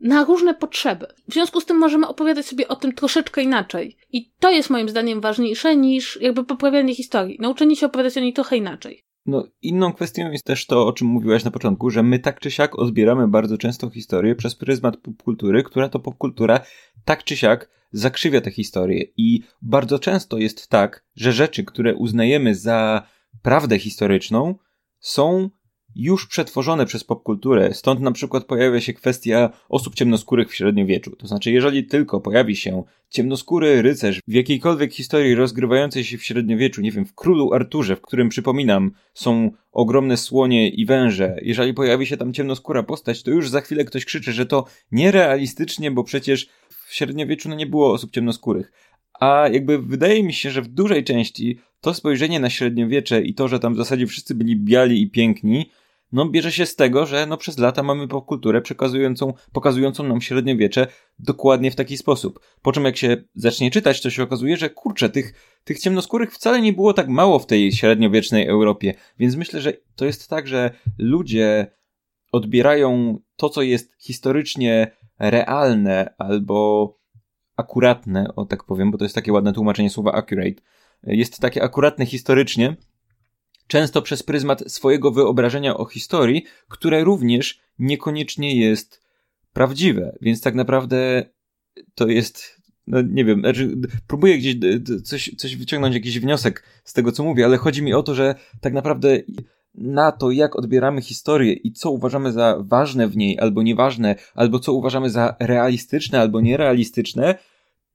na różne potrzeby. W związku z tym możemy opowiadać sobie o tym troszeczkę inaczej. I to jest moim zdaniem ważniejsze niż jakby poprawianie historii. Nauczenie się opowiadać o niej trochę inaczej. No, inną kwestią jest też to, o czym mówiłaś na początku, że my tak czy siak odbieramy bardzo często historię przez pryzmat popkultury, która to popkultura tak czy siak zakrzywia tę historię. I bardzo często jest tak, że rzeczy, które uznajemy za prawdę historyczną, są już przetworzone przez popkulturę, stąd na przykład pojawia się kwestia osób ciemnoskórych w średniowieczu. To znaczy, jeżeli tylko pojawi się ciemnoskóry rycerz w jakiejkolwiek historii rozgrywającej się w średniowieczu, nie wiem, w Królu Arturze, w którym, przypominam, są ogromne słonie i węże, jeżeli pojawi się tam ciemnoskóra postać, to już za chwilę ktoś krzyczy, że to nierealistycznie, bo przecież w średniowieczu no nie było osób ciemnoskórych. A jakby wydaje mi się, że w dużej części to spojrzenie na średniowiecze i to, że tam w zasadzie wszyscy byli biali i piękni, no bierze się z tego, że no przez lata mamy popkulturę przekazującą, pokazującą nam średniowiecze dokładnie w taki sposób. Po czym jak się zacznie czytać, to się okazuje, że kurczę, tych, tych ciemnoskórych wcale nie było tak mało w tej średniowiecznej Europie. Więc myślę, że to jest tak, że ludzie odbierają to, co jest historycznie realne albo akuratne, o tak powiem, bo to jest takie ładne tłumaczenie słowa accurate, jest takie akuratne historycznie, często przez pryzmat swojego wyobrażenia o historii, które również niekoniecznie jest prawdziwe. Więc tak naprawdę to jest, no nie wiem, znaczy próbuję gdzieś coś, coś wyciągnąć, jakiś wniosek z tego, co mówię, ale chodzi mi o to, że tak naprawdę na to, jak odbieramy historię i co uważamy za ważne w niej, albo nieważne, albo co uważamy za realistyczne, albo nierealistyczne,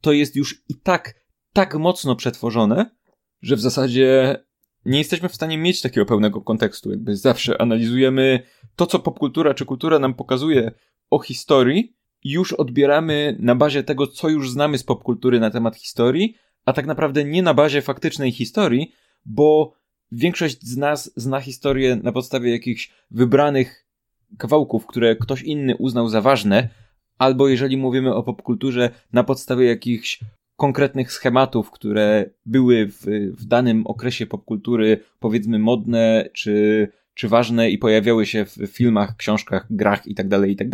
to jest już i tak, tak mocno przetworzone, że w zasadzie nie jesteśmy w stanie mieć takiego pełnego kontekstu. Jakby zawsze analizujemy to, co popkultura czy kultura nam pokazuje o historii, już odbieramy na bazie tego, co już znamy z popkultury na temat historii, a tak naprawdę nie na bazie faktycznej historii, bo większość z nas zna historię na podstawie jakichś wybranych kawałków, które ktoś inny uznał za ważne, albo jeżeli mówimy o popkulturze, na podstawie jakichś konkretnych schematów, które były w, w danym okresie popkultury, powiedzmy modne, czy czy ważne i pojawiały się w filmach, książkach, grach i tak dalej, i tak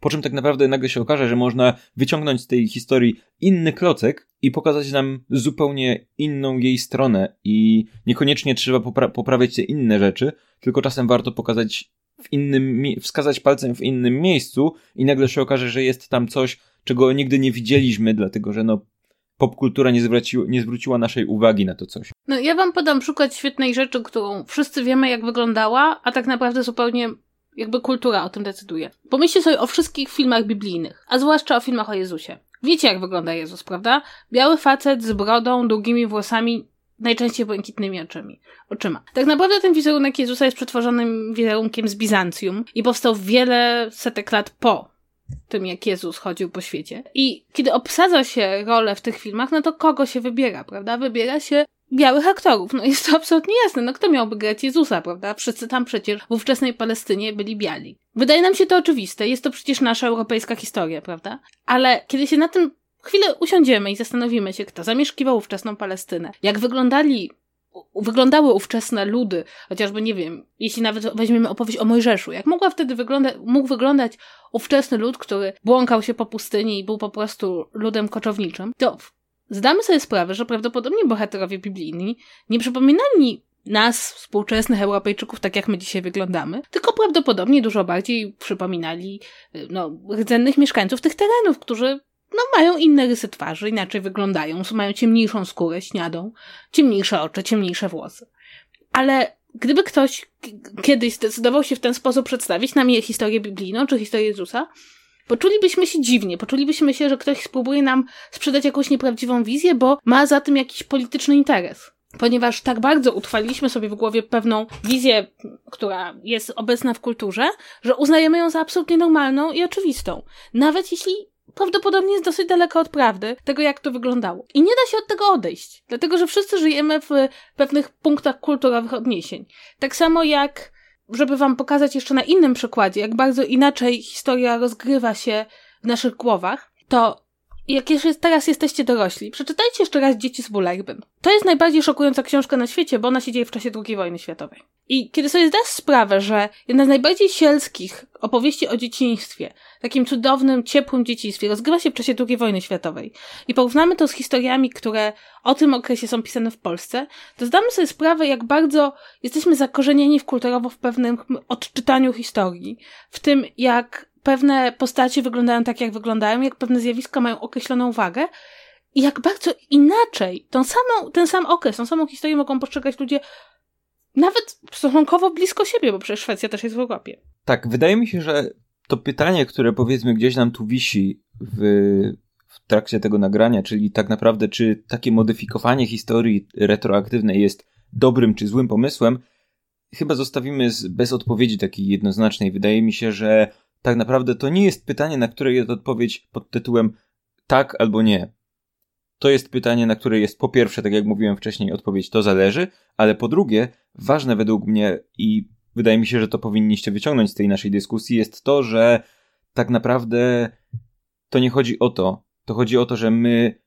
po czym tak naprawdę nagle się okaże, że można wyciągnąć z tej historii inny klocek i pokazać nam zupełnie inną jej stronę. I niekoniecznie trzeba popra- poprawiać te inne rzeczy, tylko czasem warto pokazać w innym, wskazać palcem w innym miejscu i nagle się okaże, że jest tam coś, czego nigdy nie widzieliśmy, dlatego że no popkultura nie, zwróciła, nie zwróciła naszej uwagi na to coś. No ja wam podam przykład świetnej rzeczy, którą wszyscy wiemy jak wyglądała, a tak naprawdę zupełnie jakby kultura o tym decyduje. Pomyślcie sobie o wszystkich filmach biblijnych, a zwłaszcza o filmach o Jezusie. Wiecie jak wygląda Jezus, prawda? Biały facet z brodą, długimi włosami, najczęściej błękitnymi oczymi, oczyma. Tak naprawdę ten wizerunek Jezusa jest przetworzonym wizerunkiem z Bizancjum i powstał wiele setek lat po tym, jak Jezus chodził po świecie. I kiedy obsadza się rolę w tych filmach, no to kogo się wybiera, prawda? Wybiera się białych aktorów. No jest to absolutnie jasne. No kto miałby grać Jezusa, prawda? Wszyscy tam przecież w ówczesnej Palestynie byli biali. Wydaje nam się to oczywiste. Jest to przecież nasza europejska historia, prawda? Ale kiedy się na tym chwilę usiądziemy i zastanowimy się, kto zamieszkiwał ówczesną Palestynę, jak wyglądali wyglądały ówczesne ludy, chociażby nie wiem, jeśli nawet weźmiemy opowieść o Mojżeszu, jak mogła wtedy wyglądać, mógł wyglądać ówczesny lud, który błąkał się po pustyni i był po prostu ludem koczowniczym, to zdamy sobie sprawę, że prawdopodobnie bohaterowie biblijni nie przypominali nas, współczesnych Europejczyków, tak jak my dzisiaj wyglądamy, tylko prawdopodobnie dużo bardziej przypominali no, rdzennych mieszkańców tych terenów, którzy no, mają inne rysy twarzy, inaczej wyglądają, mają ciemniejszą skórę, śniadą, ciemniejsze oczy, ciemniejsze włosy. Ale gdyby ktoś kiedyś zdecydował się w ten sposób przedstawić nam je historię biblijną czy historię Jezusa, poczulibyśmy się dziwnie, poczulibyśmy się, że ktoś spróbuje nam sprzedać jakąś nieprawdziwą wizję, bo ma za tym jakiś polityczny interes. Ponieważ tak bardzo utrwaliliśmy sobie w głowie pewną wizję, która jest obecna w kulturze, że uznajemy ją za absolutnie normalną i oczywistą. Nawet jeśli prawdopodobnie jest dosyć daleko od prawdy, tego jak to wyglądało. I nie da się od tego odejść, dlatego że wszyscy żyjemy w pewnych punktach kulturowych odniesień. Tak samo jak, żeby wam pokazać jeszcze na innym przykładzie, jak bardzo inaczej historia rozgrywa się w naszych głowach, to jak jeszcze teraz jesteście dorośli, przeczytajcie jeszcze raz Dzieci z Bullerbyn. To jest najbardziej szokująca książka na świecie, bo ona się dzieje w czasie II wojny światowej. I kiedy sobie zdasz sprawę, że jedna z najbardziej sielskich opowieści o dzieciństwie, takim cudownym, ciepłym dzieciństwie, rozgrywa się w czasie II wojny światowej i porównamy to z historiami, które o tym okresie są pisane w Polsce, to zdamy sobie sprawę, jak bardzo jesteśmy zakorzenieni w kulturowo w pewnym odczytaniu historii, w tym jak pewne postacie wyglądają tak, jak wyglądają, jak pewne zjawiska mają określoną wagę i jak bardzo inaczej tą samą, ten sam okres, tą samą historię mogą postrzegać ludzie nawet stosunkowo blisko siebie, bo przecież Szwecja też jest w Europie. Tak, wydaje mi się, że to pytanie, które powiedzmy gdzieś nam tu wisi w, w trakcie tego nagrania, czyli tak naprawdę, czy takie modyfikowanie historii retroaktywnej jest dobrym czy złym pomysłem, chyba zostawimy bez odpowiedzi takiej jednoznacznej. Wydaje mi się, że tak naprawdę to nie jest pytanie, na które jest odpowiedź pod tytułem tak albo nie. To jest pytanie, na które jest po pierwsze, tak jak mówiłem wcześniej, odpowiedź to zależy, ale po drugie, ważne według mnie i wydaje mi się, że to powinniście wyciągnąć z tej naszej dyskusji, jest to, że tak naprawdę to nie chodzi o to. To chodzi o to, że my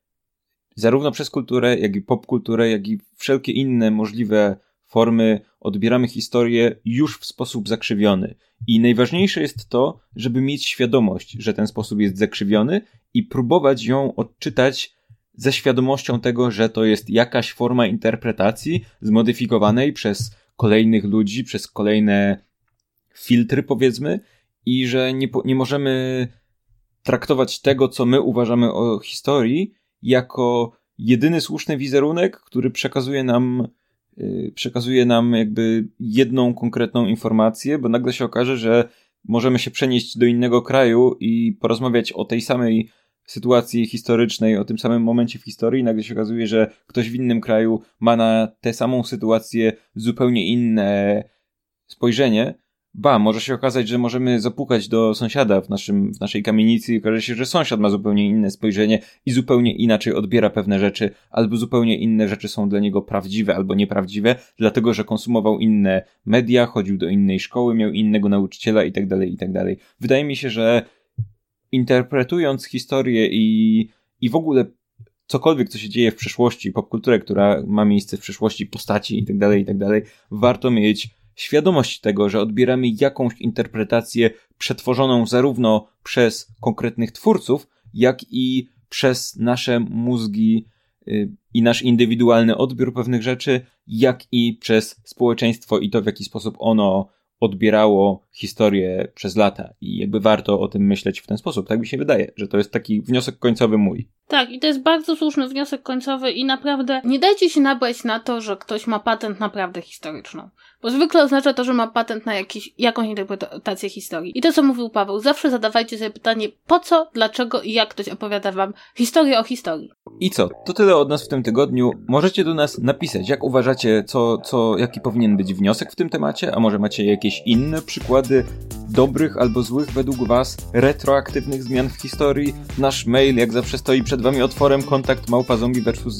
zarówno przez kulturę, jak i popkulturę, jak i wszelkie inne możliwe formy odbieramy historię już w sposób zakrzywiony. I najważniejsze jest to, żeby mieć świadomość, że ten sposób jest zakrzywiony i próbować ją odczytać ze świadomością tego, że to jest jakaś forma interpretacji zmodyfikowanej przez kolejnych ludzi, przez kolejne filtry, powiedzmy, i że nie, nie możemy traktować tego, co my uważamy o historii, jako jedyny słuszny wizerunek, który przekazuje nam przekazuje nam jakby jedną konkretną informację, bo nagle się okaże, że możemy się przenieść do innego kraju i porozmawiać o tej samej sytuacji historycznej, o tym samym momencie w historii, nagle się okazuje, że ktoś w innym kraju ma na tę samą sytuację zupełnie inne spojrzenie. Ba, może się okazać, że możemy zapukać do sąsiada w, naszym, w naszej kamienicy i okaże się, że sąsiad ma zupełnie inne spojrzenie i zupełnie inaczej odbiera pewne rzeczy, albo zupełnie inne rzeczy są dla niego prawdziwe albo nieprawdziwe, dlatego że konsumował inne media, chodził do innej szkoły, miał innego nauczyciela itd., tak itd. Tak Wydaje mi się, że interpretując historię i, i w ogóle cokolwiek, co się dzieje w przeszłości, popkulturę, która ma miejsce w przeszłości, postaci itd., tak itd., warto mieć świadomość tego, że odbieramy jakąś interpretację przetworzoną zarówno przez konkretnych twórców, jak i przez nasze mózgi y, i nasz indywidualny odbiór pewnych rzeczy, jak i przez społeczeństwo i to, w jaki sposób ono odbierało historię przez lata i jakby warto o tym myśleć w ten sposób. Tak mi się wydaje, że to jest taki wniosek końcowy mój. Tak, i to jest bardzo słuszny wniosek końcowy i naprawdę nie dajcie się nabrać na to, że ktoś ma patent na prawdę historyczną. Bo zwykle oznacza to, że ma patent na jakiś, jakąś interpretację historii. I to, co mówił Paweł, zawsze zadawajcie sobie pytanie, po co, dlaczego i jak ktoś opowiada wam historię o historii. I co? To tyle od nas w tym tygodniu. Możecie do nas napisać, jak uważacie, co, co, jaki powinien być wniosek w tym temacie, a może macie jakieś inne przykłady dobrych albo złych według was retroaktywnych zmian w historii. Nasz mail, jak zawsze, stoi przed wami otworem kontakt małpa zombie versus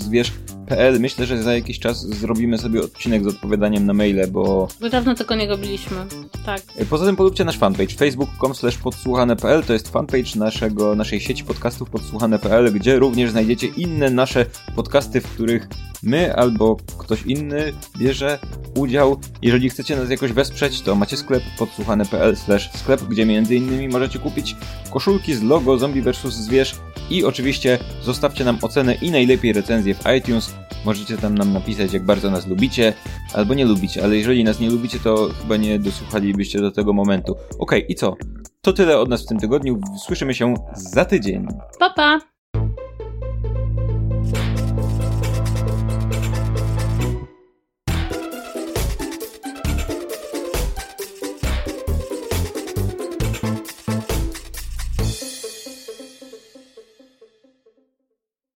Myślę, że za jakiś czas zrobimy sobie odcinek z odpowiadaniem na maile, bo... Bo dawno tego nie robiliśmy, tak. Poza tym polubcie nasz fanpage facebook.com podsłuchane.pl to jest fanpage naszego, naszej sieci podcastów podsłuchane.pl, gdzie również znajdziecie inne nasze podcasty, w których my albo ktoś inny bierze udział. Jeżeli chcecie nas jakoś wesprzeć, to macie sklep podsłuchane.pl sklep, gdzie między innymi możecie kupić koszulki z logo Zombie vs. Zwierz i oczywiście zostawcie nam ocenę i najlepiej recenzję w iTunes. Możecie tam nam napisać, jak bardzo nas lubicie, albo nie lubicie, ale jeżeli nas nie lubicie, to chyba nie dosłuchalibyście do tego momentu. Okej, okay, i co? To tyle od nas w tym tygodniu. Słyszymy się za tydzień. Pa, pa!